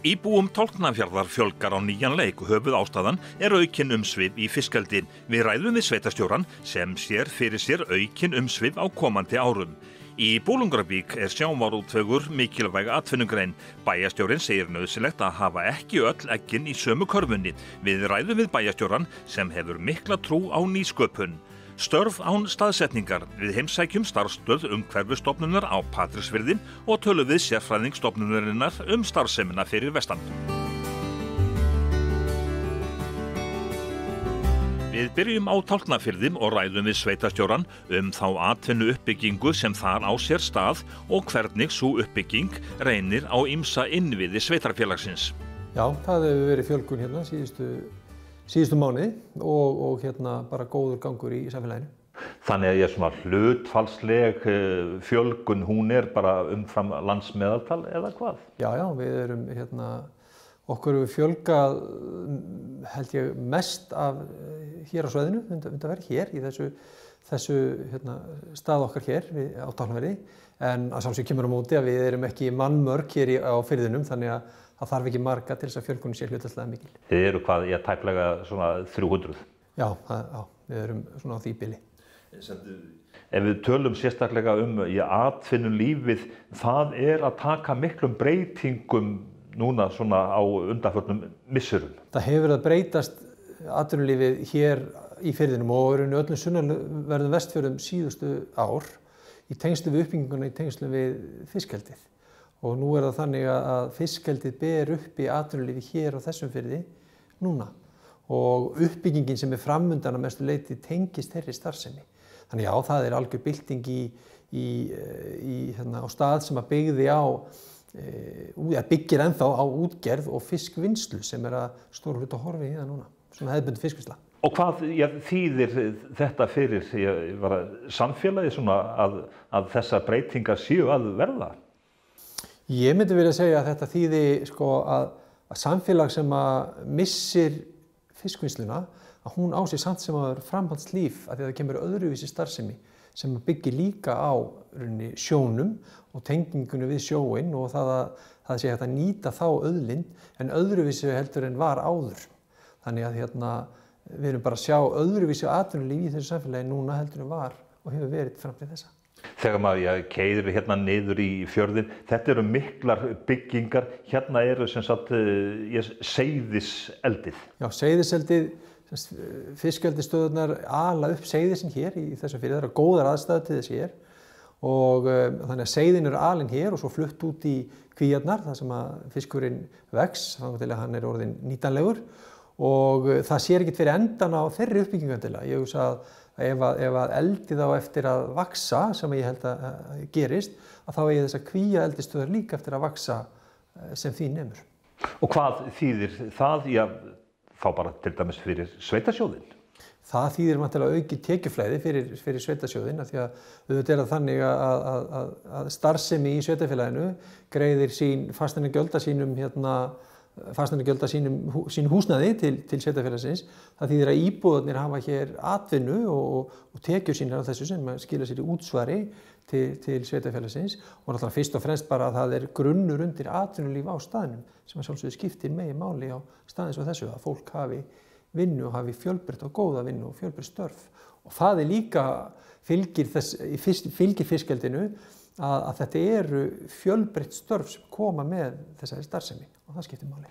Íbúum tálknafjörðar fjölgar á nýjan leik höfuð ástæðan er aukin umsvið í fiskeldi. Við ræðum við sveitastjóran sem sér fyrir sér aukin umsvið á komandi árum. Í Bólungrabík er sjávarútvegur mikilvæg atvinnugrein. Bæjastjórin segir nöðsilegt að hafa ekki öll ekkin í sömu körfunni. Við ræðum við bæjastjóran sem hefur mikla trú á nýsköpun. Störf án staðsetningar við heimsækjum starfstöð um hverfustofnunar á Patrísvirði og tölu við sérfræðingstofnunarinnar um starfsemina fyrir vestan. Við byrjum á tálknafyrðim og ræðum við sveitastjóran um þá atvinnu uppbyggingu sem þar á sér stað og hvernig svo uppbygging reynir á ymsa innviði sveitarfélagsins. Já, það hefur verið fjölgun hérna síðustu síðustu mánuði og, og hérna bara góður gangur í samfélaginu. Þannig að ég er svona hlutfalsleg eh, fjölgun, hún er bara umfram landsmeðaltal eða hvað? Já, já, við erum hérna, okkur við fjölgað held ég mest af eh, hér á sveðinu, undan að vera hér í þessu, þessu hérna, stað okkar hér á Tálnaverði en að samsveg kemur á móti að við erum ekki mannmörk hér í, á fyrðinum þannig að það þarf ekki marga til þess að fjölgunum sé hlutastlega mikil. Þið eru hvað, ég tæplega svona 300? Já, það, já, við erum svona á því bili. Ef við tölum sérstaklega um í atfinnum lífið, það er að taka miklum breytingum núna svona á undanförnum missurum. Það hefur að breytast atvinnulífið hér í fyrðinum og eru öllum sunnverðum vestfjörðum síðustu ár í tengslu við uppbygginguna, í tengslu við fiskheldið og nú er það þannig að fiskheldið ber upp í atvinnulífi hér á þessum fyrði núna og uppbyggingin sem er framundan að mestu leiti tengist þeirri starfsemi. Þannig já, það er algjör bylting í, í, í, hérna, á stað sem að byggði á, e, byggir ennþá á útgerð og fiskvinnslu sem er að stóru hlut að horfi í það núna, svona hefðbundi fiskvinnsla. Og hvað já, þýðir þetta fyrir ég, samfélagi að, að þessa breytingar séu að verða? Ég myndi vilja segja að þetta þýði sko, að, að samfélag sem að missir fiskvinnsluna að hún á sig samt sem að vera framhaldslíf að það kemur öðruvísi starfsemi sem byggir líka á runni, sjónum og tengingunum við sjóin og það að það sé hægt að nýta þá öðlind en öðruvísi heldur en var áður. Þannig að hérna, við erum bara að sjá öðruvísi atvinnulíf í þessu samfélagi núna heldur en var og hefur verið fram til þessa þegar maður keiður hérna niður í fjörðin þetta eru miklar byggingar. Hérna eru sem sagt uh, seiðiseldið Já, seiðiseldið fiskjöldistöðunar ala upp seiðisinn hér í þessum fyrir, það eru góðar aðstæðu til þess hér. Og um, þannig að seiðin eru alin hér og svo flutt út í kvíarnar þar sem að fiskurinn vex þannig að hann er orðin nýtanlegur. Og uh, það sér ekkert fyrir endan á þeirri uppbyggingandilega. Ég hugsa að ef að, ef að eldið á eftir að vaksa, sem ég held að gerist, að þá eigi þess að kvíja eldistöður líka eftir að vaksa eh, sem því nefnur. Og hvað þýðir það í að fá bara til dæmis fyrir sveitasjóðin? Það þýðir mantilega auki tekjuflæði fyrir, fyrir sveitasjóðin af því að auðvitað er það þannig að, að, að starfsemi í sveitafélaginu greiðir sín fastanir gjölda sínum hérna sínu sín húsnaði til, til sveitafélagsins. Það þýðir að íbúðarnir hafa hér atvinnu og, og tekjur sínar á þessu sem skilja sér í útsvari til, til sveitafélagsins og náttúrulega fyrst og fremst bara að það er grunnur undir atvinnulíf á staðnum sem að sjálfsögðu skiptir megi máli á staðins og þessu að fólk hafi vinnu og hafi fjölbrytt og góða vinnu og fjölbrytt störf og það er líka fylgir, þess, fylgir fiskjaldinu að, að þetta eru fjölbrytt störf sem koma með þessari starfsemi og það skiptir máli.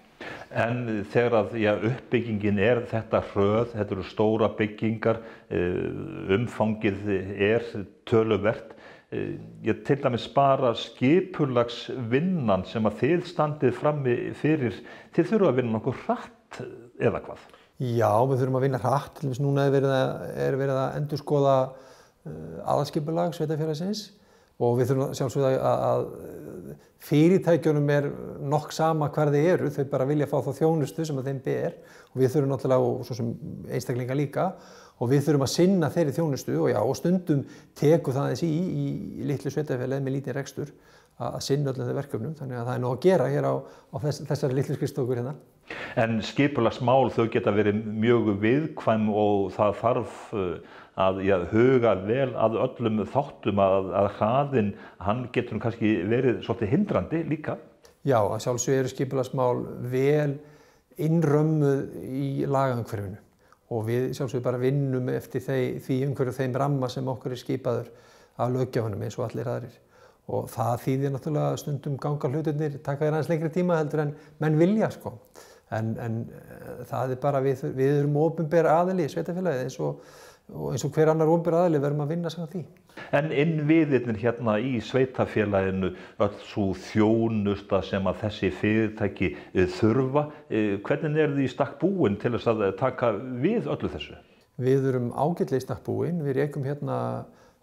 En þegar að já, uppbyggingin er þetta hröð, þetta eru stóra byggingar, eh, umfangið er töluvert, eh, ég til dæmis bara skipulagsvinnan sem að þið standið frammi fyrir, þið þurfu að vinna nokkuð hratt eða hvað? Já, við þurfum að vinna hratt, til dæmis núna er verið að, er verið að endur skoða uh, eh, aðalskipulag sveitafélagsins og við þurfum sjálfsögða að, fyrirtækjunum er nokk sama hver þið eru, þau bara vilja fá þá þjónustu sem að þeim ber. Og við þurfum náttúrulega, og svo sem einstaklinga líka, og við þurfum að sinna þeirri þjónustu. Og já, og stundum teku það þessi í, í, í litlu sveitafélagi með lítið rekstur að sinna öllum þeir verkefnum, þannig að það er nóg að gera hér á, á þess, þessari litlu skristokur hérna. En skipulagsmál þau geta verið mjög viðkvæm og það þarf að já, huga vel að öllum þáttum að, að hraðin, hann getur kannski verið svolítið hindrandi líka. Já, að sjálfsög eru skipilagsmál vel innrömmuð í lagaumhverfinu og við sjálfsög bara vinnum eftir þeir, því umhverju þeim ramma sem okkur er skipaður af löggefunum eins og allir aðrir. Og það þýðir náttúrulega stundum ganga hlutinir, taka þér aðeins lengri tíma heldur en menn vilja sko. En, en eh, það er bara, við, við erum ofinbæra aðli í sveitafélagið eins og, eins og hver annar ofinbæra aðli verðum að vinna saman því. En innviðirnir hérna í sveitafélaginu, öll svo þjónusta sem að þessi fyrirtæki eh, þurfa, eh, hvernig er því stakk búin til þess að taka við öllu þessu? Við erum ágætlega í stakk búin, við reikum hérna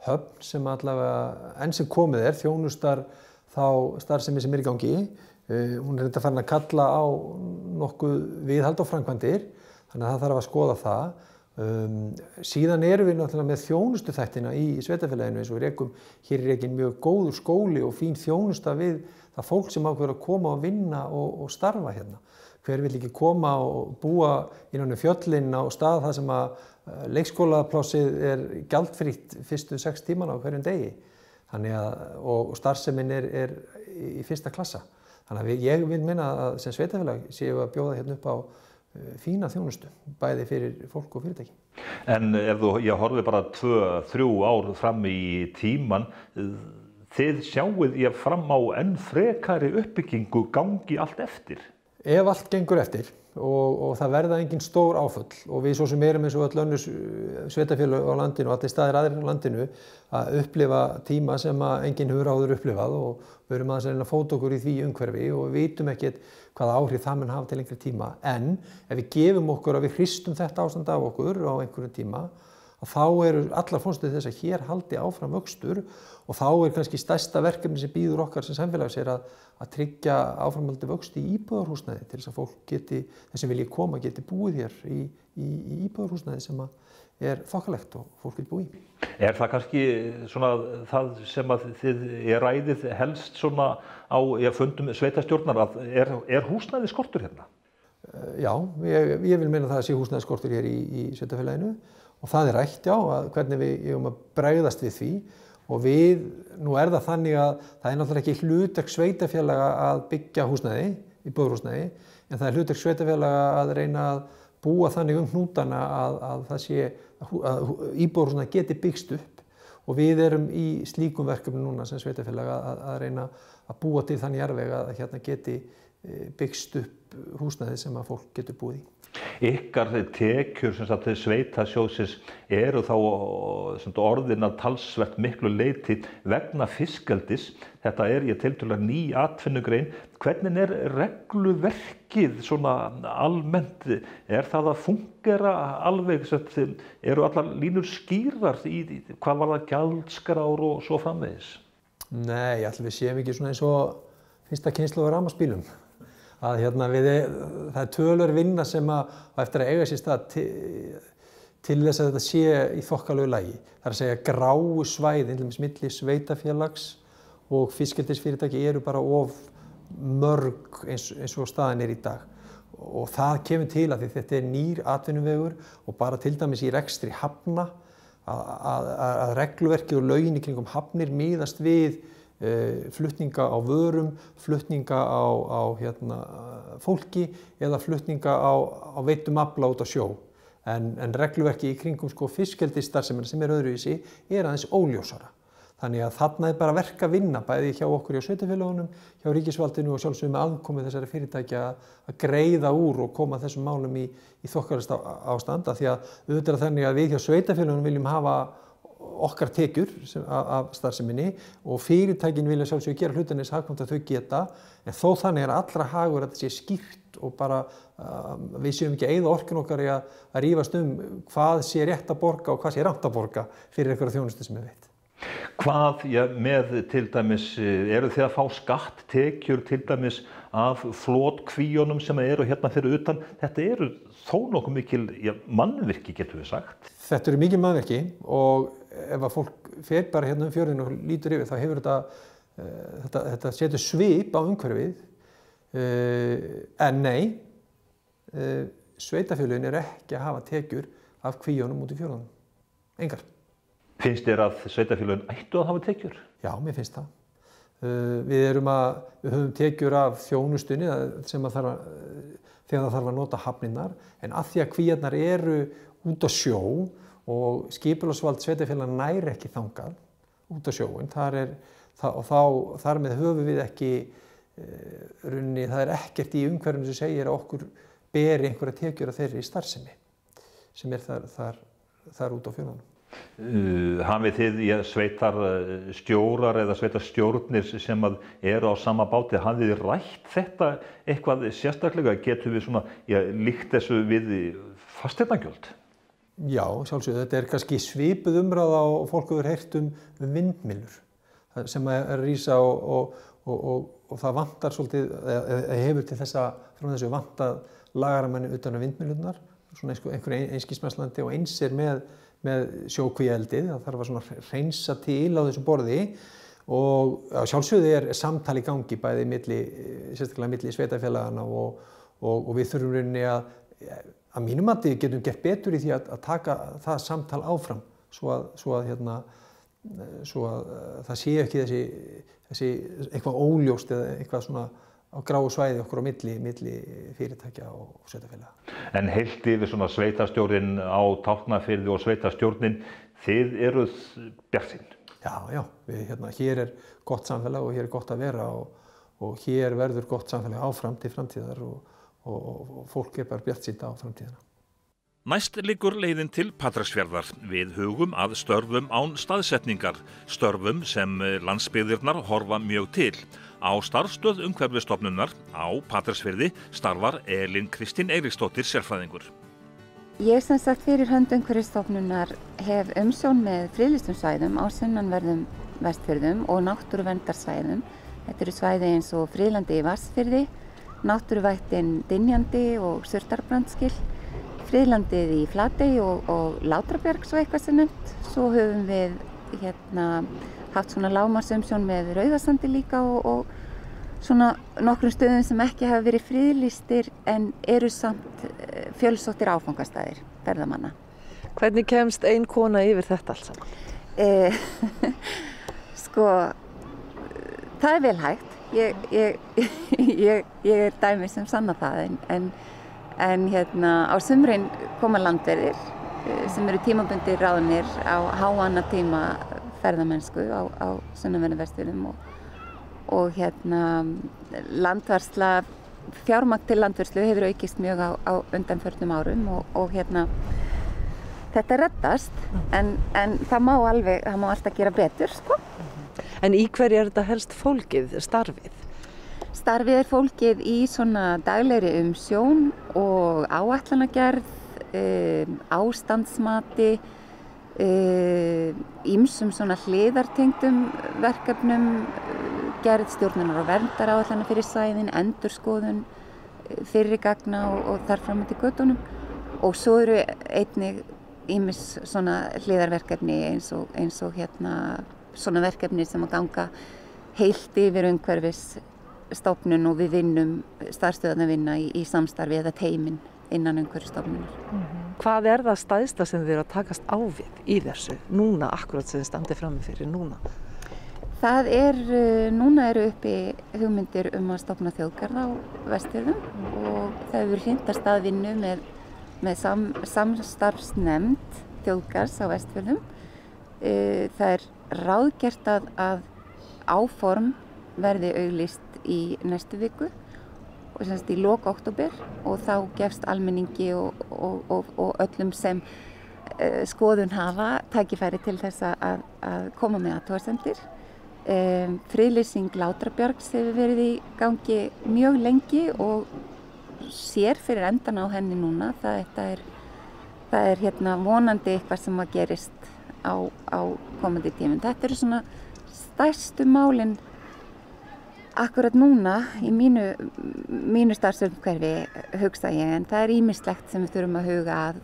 höfn sem allavega enn sem komið er, þjónustar þá starfsemi sem er í gangi. Uh, hún er þetta farin að kalla á nokkuð viðhald og framkvæmdir, þannig að það þarf að skoða það. Um, síðan erum við náttúrulega með þjónustu þættina í sveitafélaginu eins og við rekum hér er ekki mjög góður skóli og fín þjónusta við það fólk sem ákveður að koma og vinna og, og starfa hérna. Hver vil ekki koma og búa innan um fjöllin á stað þar sem að uh, leikskólaplássið er gældfrítt fyrstu sex tíman á hverjum degi að, og starfseminn er, er í fyrsta klassa. Þannig að ég vil minna að sem sveitafélag séu að bjóða hérna upp á uh, fína þjónustu, bæði fyrir fólk og fyrirtæki. En ef þú, ég horfi bara tvö, þrjú ár fram í tíman, þið sjáuð ég fram á enn frekari uppbyggingu gangi allt eftir? Ef allt gengur eftir og, og það verða engin stór áföll. Og við svo sem erum eins og öll önnus sveitafélag á landinu og allir staðir aðrir á landinu að upplifa tíma sem að enginn hefur áður upplifað og við erum aðeins að fóta okkur í því umhverfi og við vitum ekkert hvaða áhrif það mun hafa til einhver tíma. En ef við gefum okkur að við hristum þetta ástand af okkur á einhverjum tíma að þá eru allar fórstuð þess að hér haldi áfram vöxtur og þá er kannski stærsta verkefni sem býður okkar sem samfélags er að, að tryggja áframhaldi vöxt í íbúðarhúsnæði til þess að fólk geti, þessi vilji koma, geti búið hér í, í, í íbúðarhúsnæði sem er þokkalegt og fólk vil búið. Er það kannski svona það sem að þið er ræðið helst svona á fundum sveitastjórnar að er, er húsnæði skortur hérna? Eh, já, ég, ég vil meina það að sé húsnæði skortur hér í, í sveitafélaginu og það er rætt já, að hvernig við erum að bregðast við því og við, nú er það þannig að það er náttúrulega ekki hlutek sveitafélaga að byggja húsnæði, í búðrúsnæði, en það er hlutek sveitafélaga að reyna að búa þannig um hnútana að, að það sé, að íbúðrúsnæði geti byggst upp og við erum í slíkum verkefni núna sem sveitafélaga að, að reyna að búa til þannig erveg að hérna geti eh, byggst upp húsnæði sem að fólk getur búið í. Ykkar tekjur sagt, sveitasjóðsins eru þá orðin að talsvert miklu leiti vegna fiskaldis. Þetta er ég til dæla ný atfinnugrein. Hvernig er regluverkið svona almennt? Er það að fungera alveg? Eru allar línur skýrar í hvað var það gjaldskrár og svo framvegis? Nei, allir við séum ekki svona eins og fyrsta kynslu á rámaspílum að hérna við, það er tölur vinna sem að, að eftir að eiga sér stað til, til þess að þetta sé í þokkalögu lægi. Það er að segja gráu og með smittli sveitafélags og fiskildisfyrirtæki eru bara of mörg eins, eins og staðin er í dag. Og það kemur til að þetta er nýr atvinnuvegur og bara til dæmis í rekstri hafna að, regluverkið og löginni kringum hafnir miðast við flutninga á vörum, flutninga á, á hérna, fólki eða flutninga á, á veitum afla út á sjó. En, en regluverki í kringum sko, fiskeldistar sem, sem er öðruvísi er aðeins óljósara. Þannig að þarna er bara verk að vinna bæði hjá okkur hjá sveitafélagunum, hjá ríkisvaldinu og sjálfsögum með aðkomið þessari fyrirtækja að greiða úr og koma þessum málum í, í þokkalast ástanda því að auðvitað þannig að við hjá sveitafélagunum viljum hafa okkar tekjur af starfseminni og fyrirtækin vilja sjálfsögur gera hlutin eins hagkvæmt að þau geta en þó þannig er allra hagur að þetta sé skýrt og bara uh, við séum ekki eigða orkun okkar í að, að rífast um hvað sé rétt að borga og hvað sé rátt að borga fyrir einhverja þjónustu sem við veit. Hvað já, með til dæmis, eru þið að fá skatt, tekjur til dæmis af flótkvíunum sem eru hérna fyrir utan? Þetta eru þó nokkuð mikil já, mannvirki getur við sagt. Þetta eru mikil mannvirki og ef að fólk fer bara hérna um fjörðinu og lítur yfir þá hefur þetta, uh, þetta, þetta setur svip á umhverfið uh, en nei, uh, sveitafjölun er ekki að hafa tekjur af kvíunum út í fjörðunum. Engar. Finnst þér að sveitafjölun ættu að hafa tekjur? Já, mér finnst það. Uh, við erum að, við höfum tekjur af þjónustunni sem að þarf að, þegar það þarf að nota hafninnar en að því að kvíarnar eru út á sjó og skipularsvald sveitafélag næri ekki þangað út á sjóin þar er, það, og þá, þar með höfum við ekki uh, runni, það er ekkert í umhverfum sem segir að okkur beri einhverja tekjur af þeirri starfsemi sem er þar, þar, þar út á fjörðanum. Uh, hafið þið ja, sveitar uh, stjórar eða sveitar stjórnir sem eru á sama báti, hafið þið rætt þetta eitthvað sérstaklega, getur við svona, já, líkt þessu við fasteirnagjöld? Já, sjálfsög, þetta er kannski svipuð umræða og fólk hefur heyrt um, um vindmilur sem er rýsa og, og, og, og það vantar svolítið, eða hefur til þessa, frá þessu vantað lagaramanni utan á vindmilunar, svona einhverju einskísmesslandi og eins er með með sjókvíeldið, það þarf að reynsa til á þessu borði. Og sjálfsögðu er samtali gangi bæði milli, sérstaklega milli sveitafélagana og, og, og við þurfum rauninni að, að mínum að við getum gert betur í því að, að taka það samtal áfram svo að, svo að, hérna, svo að það sé ekki þessi, þessi eitthvað óljóst eða eitthvað svona á gráu svæði okkur á milli, milli fyrirtækja og sveitafélaga. En heilt yfir svona sveitastjórnin á Tálknafyrði og sveitastjórnin, þið eruð björnsinn? Já, já, við, hérna, hér er gott samfélag og hér er gott að vera og, og hér verður gott samfélag áfram til framtíðar og, og, og fólk er bara björnsinn á framtíðana. Næst liggur leiðin til Patræksfjörðar við hugum að störfum án staðsetningar, störfum sem landsbyðirnar horfa mjög til. Á starfstöð umhverfistofnunar á Patræksfjörði starfar Elin Kristín Eiríksdóttir sérfræðingur. Ég sem sagt fyrir hönd umhverfistofnunar hef umsjón með friðlistum svæðum á sunnanverðum vestfjörðum og náttúruvendarsvæðum. Þetta eru svæði eins og friðlandi í Vassfjörði, náttúruvættin Dinjandi og Surtarbrandskyll friðlandið í Flatey og, og Látrabjörg svo eitthvað sem nefnt. Svo höfum við hérna, haft svona lámarsumsjón með Rauðarsandi líka og, og svona nokkrum stöðum sem ekki hafa verið friðlistir en eru samt fjölsóttir áfangastæðir ferðamanna. Hvernig kemst ein kona yfir þetta alls saman? Eh, sko, það er vel hægt. Ég, ég, ég, ég er dæmi sem sanna það en, en En hérna á sumrin koma landverðir sem eru tímabundir ráðnir á háanna tíma ferðamennsku á, á sunnumverðinu vestfjörðum og, og hérna landvarsla, fjármakt til landvörslu hefur aukist mjög á, á undanförnum árum og, og hérna þetta reddast en, en það má alveg, það má alltaf gera betur sko. En í hverju er þetta helst fólkið, starfið? Starfið er fólkið í svona daglegri umsjón og áætlanagerð, um, ástandsmati, ímsum um, svona hliðartengdum verkefnum, gerð stjórnunar og verndar áætlana fyrir sæðin, endurskoðun, fyrirgagna og, og þar fram til göttunum. Og svo eru einnig ímis svona hliðarverkefni eins og, eins og hérna svona verkefni sem að ganga heilt yfir umhverfis stofnun og við vinnum starfstöðan að vinna í, í samstarfi eða teimin innan einhverju stofnunar. Mm -hmm. Hvað er það staðista sem þið eru að takast á við í þessu núna, akkurat sem þið standið fram með fyrir núna? Það er, núna eru uppi hugmyndir um að stopna þjóðgarð á vestjörðum og það hefur hlindast að vinnu með, með sam, samstarfsnemnd þjóðgarðs á vestjörðum. Það er ráðgert að, að áform verði auglist í næstu viku og semst í lok oktober og þá gefst almenningi og, og, og, og öllum sem uh, skoðun hafa tækifæri til þess að, að koma með aðtóðsendir. Um, Friðlýsing Látrabjörgs hefur verið í gangi mjög lengi og sér fyrir endan á henni núna. Það er, það er hérna vonandi eitthvað sem að gerist á, á komandi tíminn. Þetta eru svona stærstu málinn Akkurat núna í mínu, mínu starfsörnumhverfi hugsa ég en það er ímislegt sem við þurfum að huga að,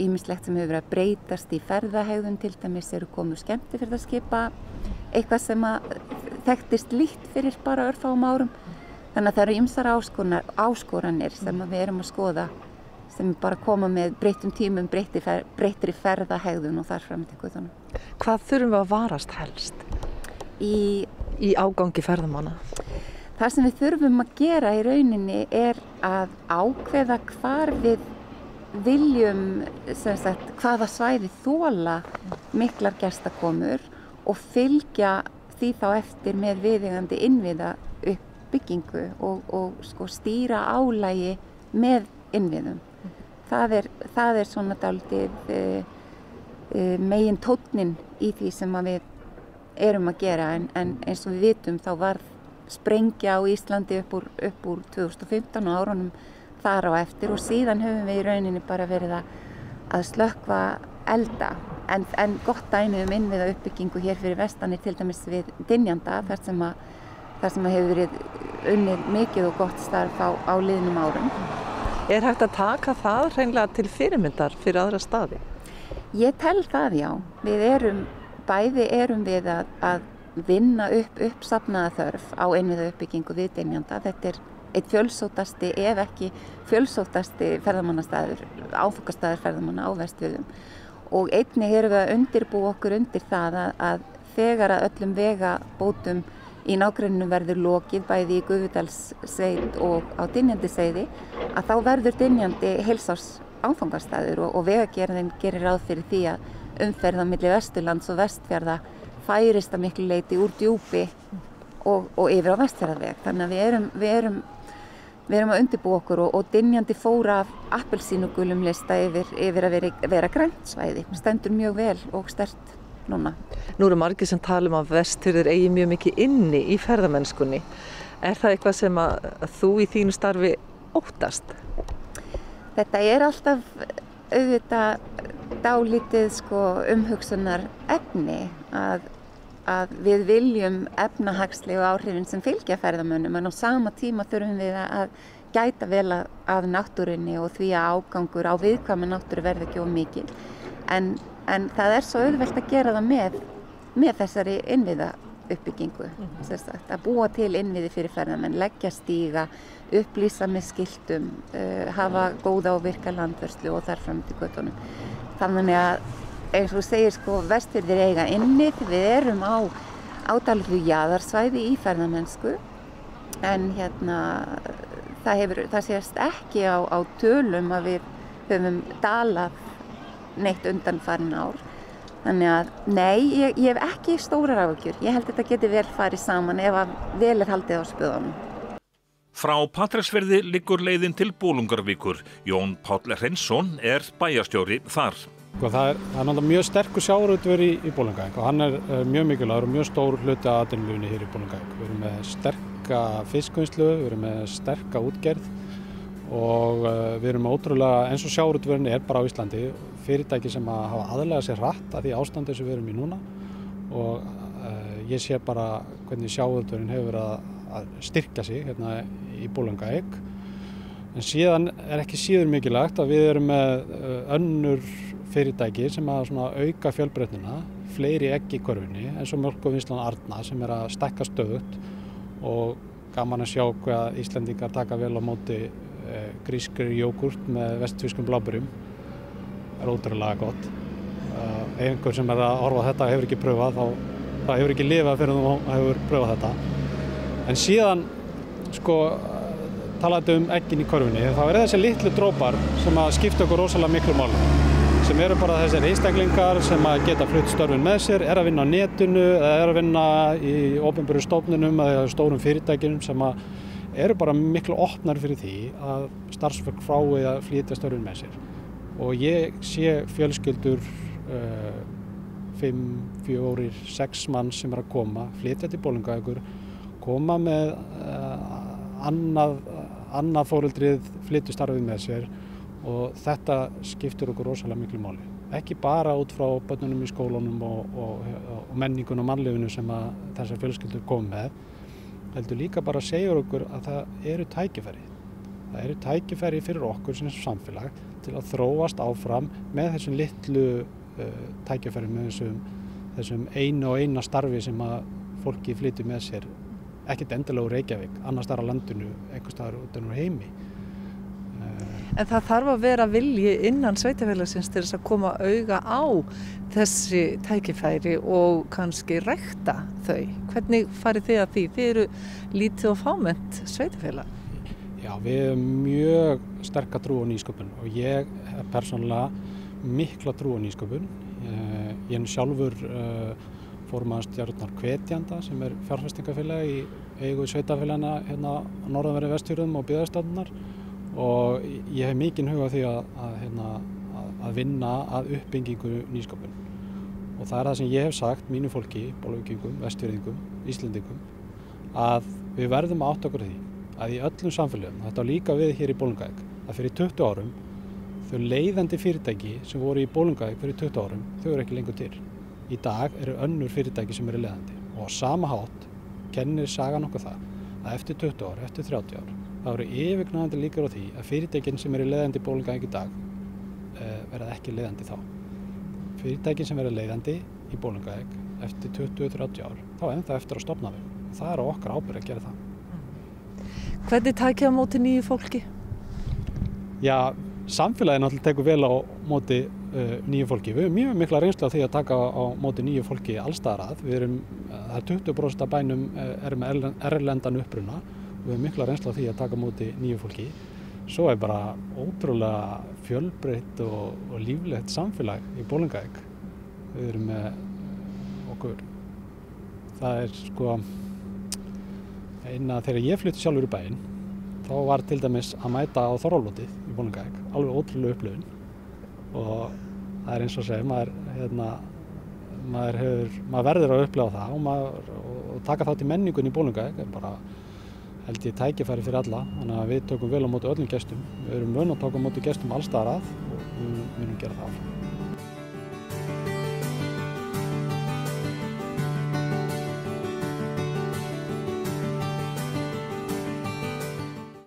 ímislegt sem hefur verið að breytast í ferðahegðun til dæmis eru komið skemmti fyrir að skipa eitthvað sem að þekktist lít fyrir bara örfáum árum. Þannig að það eru ymsar áskoranir sem við erum að skoða sem bara koma með breytum tímum, breytri ferðahegðun og þar fram til guðunum. Hvað þurfum við að varast helst? Í í ágangi ferðamanna? Það sem við þurfum að gera í rauninni er að ákveða hvar við viljum sagt, hvaða svæði þóla miklar gestakomur og fylgja því þá eftir með viðegandi innviða uppbyggingu og, og sko, stýra álægi með innviðum. Það er, það er svona daldið e, e, megin tótnin í því sem við erum að gera. En, en eins og við vitum þá var sprengja á Íslandi upp úr, upp úr 2015 og árunum þar á eftir. Og síðan höfum við í rauninni bara verið að, að slökva elda. En, en gott dæmi um innviða uppbyggingu hér fyrir vestanir til dæmis við Dinjanda þar sem að, þar sem að hefur verið unnið mikið og gott starf á, á liðnum árum. Er hægt að taka það hreinlega til fyrirmyndar fyrir aðra staði? Ég tel það já. Við erum, bæði erum við að, að vinna upp uppsafnaða þörf á innviða uppbyggingu við Dinjanda. Þetta er eitt fjölsótasti ef ekki fjölsótasti ferðamannastæður, áfokastæður ferðamanna á vestfjöðum og einni erum við að undirbú okkur undir það að, að þegar að öllum vegabótum í nágrunum verður lokið bæði í Guðvudalssveit og á Dinjandiseiði að þá verður Dinjandi heilsás áfangastæður og, og vegagerðin gerir ráð fyrir því að umferða millir Vesturlands og Vestfjörða færist að miklu leiti úr djúpi og, og yfir á Vestfjörðaveg þannig að við erum, við erum Við erum að undirbú okkur og, og dinjandi fóra af appelsínugulum lista yfir, yfir að vera, vera græntsvæði. Stendur mjög vel og stert núna. Nú eru margir sem tala um að vesturðir eigi mjög mikið inni í ferðamennskunni. Er það eitthvað sem að, þú í þínu starfi óttast? Þetta er alltaf auðvitað dálítið sko, umhugsunar efni að að við viljum efnahagslegu áhrifin sem fylgja ferðamönnum en á sama tíma þurfum við að gæta vel að, að náttúrunni og því að ágangur á viðkvæmi náttúru verði ekki of mikið en, en það er svo auðvelt að gera það með, með þessari innviða uppbyggingu mm -hmm. að búa til innviði fyrir ferðamenn leggja stíga, upplýsa með skiltum uh, hafa góða og virka landvörslu og þar fram til göttunum þannig að eins og segir sko vestfyrðir eiga inni við erum á ádalgu jæðarsvæði í ferðamennsku en hérna það, hefur, það sést ekki á, á tölum að við höfum dalað neitt undan farin ár. Þannig að nei, ég, ég hef ekki stórar áhugjur, ég held að þetta geti vel farið saman ef að vel er haldið á spöðunum. Frá Patræsverði liggur leiðin til Bólungarvíkur Jón Páll Hreinsson er bæjastjóri þar. Sko, það er, það er náttúrulega mjög sterkur sjáurútver í, í Bólungavík og hann er, er mjög mikilvægur og mjög stór hluti að aðdunluðinni hér í Bólungavík. Við erum með sterka fiskvinnslu, við erum með sterka útgerð og uh, við erum ótrúlega, eins og sjáurútverðin er bara á Íslandi, fyrirtæki sem að hafa aðlega sér hratt að því ástandi sem við erum í núna og uh, ég sé bara hvernig sjáurútverðin hefur verið að, að styrka sig hérna í Bólungavík. En síðan er ekki síður mikilvægt að við erum með uh, önnur fyrirtæki sem að auka fjölbreytnina, fleiri egg í korfinni eins og mjölkuvinslan Arna sem er að stekka stöðut og gaman að sjá hvað Íslandingar taka vel á móti eh, grískri jógurt með vestfískum bláburum er ótrúlega gott. Uh, einhver sem er að horfa þetta hefur ekki pröfað þá það hefur ekki lifað fyrir þú hefur pröfað þetta. En síðan sko talaðu um eggin í korfinni þá er þessi litlu drópar sem að skipta okkur rosalega miklu málum sem eru bara þessir einstaklingar sem að geta flutt störfin með sér, er að vinna á netinu eða er að vinna í ofnbjörðu stofnunum eða stórum fyrirtækinum sem að eru bara miklu opnar fyrir því að starfsfólk frái að flytja störfin með sér og ég sé fjölskyldur uh, 5, 4, 6 mann sem er að koma, flytja til bólingaugur koma með uh, annað, annað fóruldrið flytja starfið með sér og þetta skiptir okkur rosalega miklu máli. Ekki bara út frá börnunum í skólunum og, og, og menningun og mannlefinu sem þessar fjölskyldur kom með, heldur líka bara að segja okkur að það eru tækifæri. Það eru tækifæri fyrir okkur sem samfélag til að þróast áfram með þessum litlu uh, tækifæri, með þessum, þessum einu og eina starfi sem að fólki flytja með sér, ekkert endilega úr Reykjavík, annar starf á landinu, einhver starf út ennur heimi. Uh, En það þarf að vera vilji innan sveitafélagsins til þess að koma auga á þessi tækifæri og kannski rekta þau. Hvernig farið þið að því? Þið eru lítið og fáment sveitafélag. Já, við erum mjög sterk að trú á nýsköpun og ég er persónulega mikla trú á nýsköpun. Ég er sjálfur uh, fórumast Jarnar Kvetjanda sem er fjárfestingafélag í eigu sveitafélagina hérna á norðanverði vestjörðum og byggðarstofnunar og ég hef mikinn huga því að, að, hérna, að, að vinna að uppbyggingu nýsköpun og það er það sem ég hef sagt mínu fólki, bólugingum, vestjörðingum, íslendingum að við verðum átt okkur því að í öllum samfélagum, þetta á líka við hér í Bólungæk, að fyrir 20 árum þau leiðandi fyrirtæki sem voru í Bólungæk fyrir 20 árum, þau eru ekki lengur til. Í dag eru önnur fyrirtæki sem eru leiðandi og á sama hátt kennir sagan okkur það að eftir 20 ár, eftir 30 ár, þá eru yfirgnæðandi líkur á því að fyrirtækin sem eru leiðandi í Bólungæk í dag uh, verða ekki leiðandi þá. Fyrirtækin sem verða leiðandi í Bólungæk eftir 20-30 ár, þá það eftir að stopna þau. Það er okkar ábyrg að gera það. Hvernig tækja á móti nýju fólki? Já, samfélagið náttúrulega tekur vel á móti uh, nýju fólki. Við erum mjög mikla reynslu á því að taka á móti nýju fólki allstaðar að. Við erum, uh, það er 20% af bænum uh, er með erlendan uppruna við erum mikla reynslu á því að taka móti nýju fólki. Svo er bara ótrúlega fjölbreytt og, og líflegt samfélag í Bólingæk. Við erum með okkur, það er sko einna þegar ég flytti sjálfur í bæinn þá var til dæmis að mæta á Þorrálótið í Bólingæk, alveg ótrúlega upplöfun og það er eins og segja, maður, hérna, maður, hefur, maður verður að upplefa það og, maður, og taka þátt í menningun í Bólingæk er bara held ég tækifæri fyrir alla, þannig að við tökum vel á móti öllum gestum, við erum vöna að taka á móti gestum allstaðar að og við munum gera það áfram.